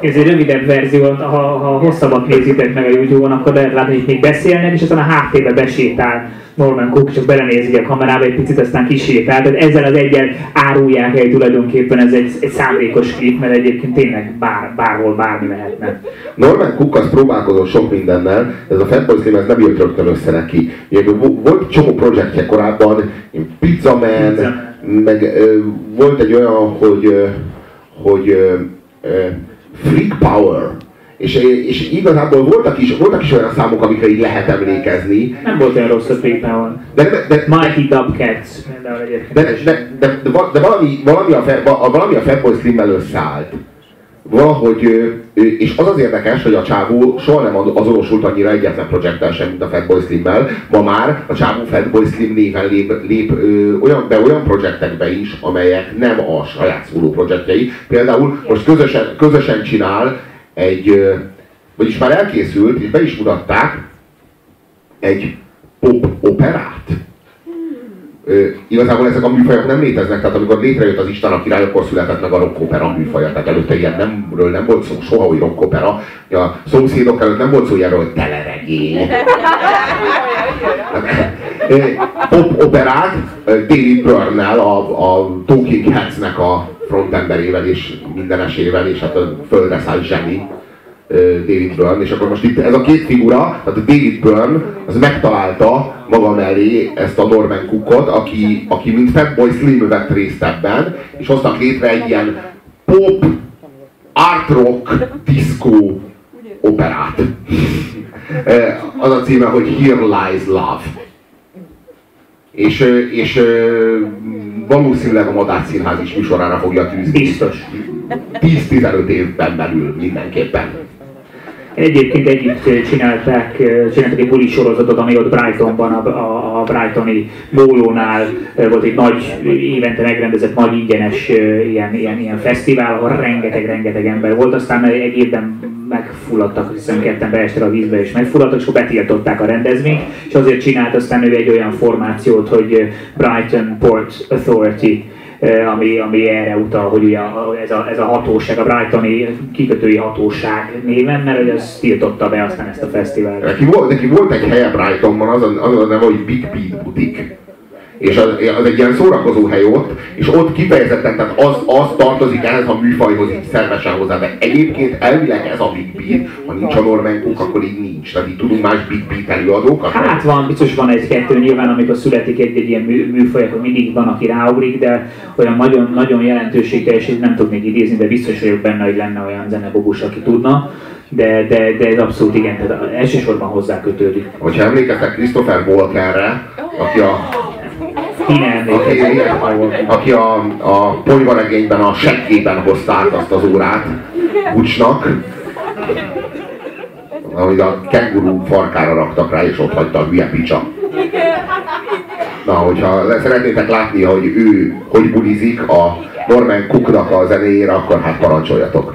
Ez egy rövidebb verzió, ha, ha hosszabbat nézitek meg a Youtube-on, akkor lehet látni, hogy még beszélnek, és aztán a háttérbe besétál Norman Cook, csak belenézik a kamerába egy picit, aztán kisétál. Tehát ezzel az egyel árulják el tulajdonképpen ez egy, egy szándékos klip, mert egyébként tényleg bár, bárhol bármi lehetne. Norman Cook az próbálkozott sok mindennel, ez a Fatboy Slim ez nem jött rögtön össze neki. Volt csomó projektje korábban, Pizza Man, Pizza. meg ö, volt egy olyan, hogy, ö, hogy ö, Freak Power, és, és igazából voltak is, voltak is olyan számok, amikre így lehet emlékezni. Nem volt olyan rossz a Freak Power. De, de, de, Mighty Dubcats De, de, de, de, de valami, valami, a, valami a Fatboy Slim-mel összeállt valahogy, és az az érdekes, hogy a csávó soha nem azonosult annyira egyetlen projekttel sem, mint a Fatboy Slimmel. Ma már a csávó Fatboy Slim néven lép, lép ö, olyan, be olyan projektekbe is, amelyek nem a saját szóló projektjei. Például most közösen, közösen csinál egy, vagyis már elkészült, és be is mutatták, egy pop operát igazából ezek a műfajok nem léteznek, tehát amikor létrejött az Isten a király, akkor született meg a rockopera műfaja, tehát előtte ilyen nemről nem volt szó soha, hogy rockopera. A szomszédok előtt nem volt szó ilyenről, hogy teleregény. Pop operák David Byrne-nel, a, a Talking Heads-nek a frontemberével és mindenesével, és hát a földre szállt zseni David Byrne, és akkor most itt ez a két figura, tehát David Byrne, az megtalálta maga mellé ezt a Norman Cookot, aki, aki mint Fatboy Slim vett részt ebben, és hoztak létre egy ilyen pop, art rock, disco operát. az a címe, hogy Here Lies Love. És, és valószínűleg a Madács Színház is műsorára fogja tűzni. Biztos. 10-15 évben belül mindenképpen. Egyébként együtt csinálták, csináltak egy buli sorozatot, ami ott Brightonban, a, a, Brightoni mólónál volt egy nagy, évente megrendezett nagy ingyenes ilyen, ilyen, ilyen fesztivál, ahol rengeteg-rengeteg ember volt, aztán egy évben megfulladtak, hiszen ketten beestek a vízbe és megfulladtak, és akkor betiltották a rendezvényt, és azért csinált aztán ő egy olyan formációt, hogy Brighton Port Authority ami, ami erre utal, hogy ugye ez a, ez a hatóság, a Brightoni kikötői hatóság néven, mert hogy ez tiltotta be aztán ezt a fesztivált. Neki volt, neki volt egy helye Brightonban, az a, az a neve, hogy Big Beat Boutique és az, az egy ilyen szórakozó hely ott, és ott kifejezetten, tehát az, az tartozik ehhez a műfajhoz így szervesen hozzá, de egyébként elvileg ez a Big Beat, ha nincs a Norman Cook, akkor így nincs. Tehát így tudunk más Big Beat előadókat. Hát van, biztos van egy-kettő nyilván, amikor születik egy, egy ilyen mű, műfaj, akkor mindig van, aki ráugrik, de olyan nagyon, nagyon jelentőségteljes, nem tudnék idézni, de biztos vagyok benne, hogy lenne olyan zenebobus, aki tudna de, de, de ez abszolút igen, tehát elsősorban hozzá kötődik. Hogyha emlékeztek Christopher Walkerre, aki a aki, a, a ponyvaregényben a sekkében hozta át azt az órát Bucsnak, amit a kenguru farkára raktak rá, és ott hagyta a hülye picsa. Na, hogyha szeretnétek látni, hogy ő hogy bulizik a Norman Cooknak a zenéjére, akkor hát parancsoljatok.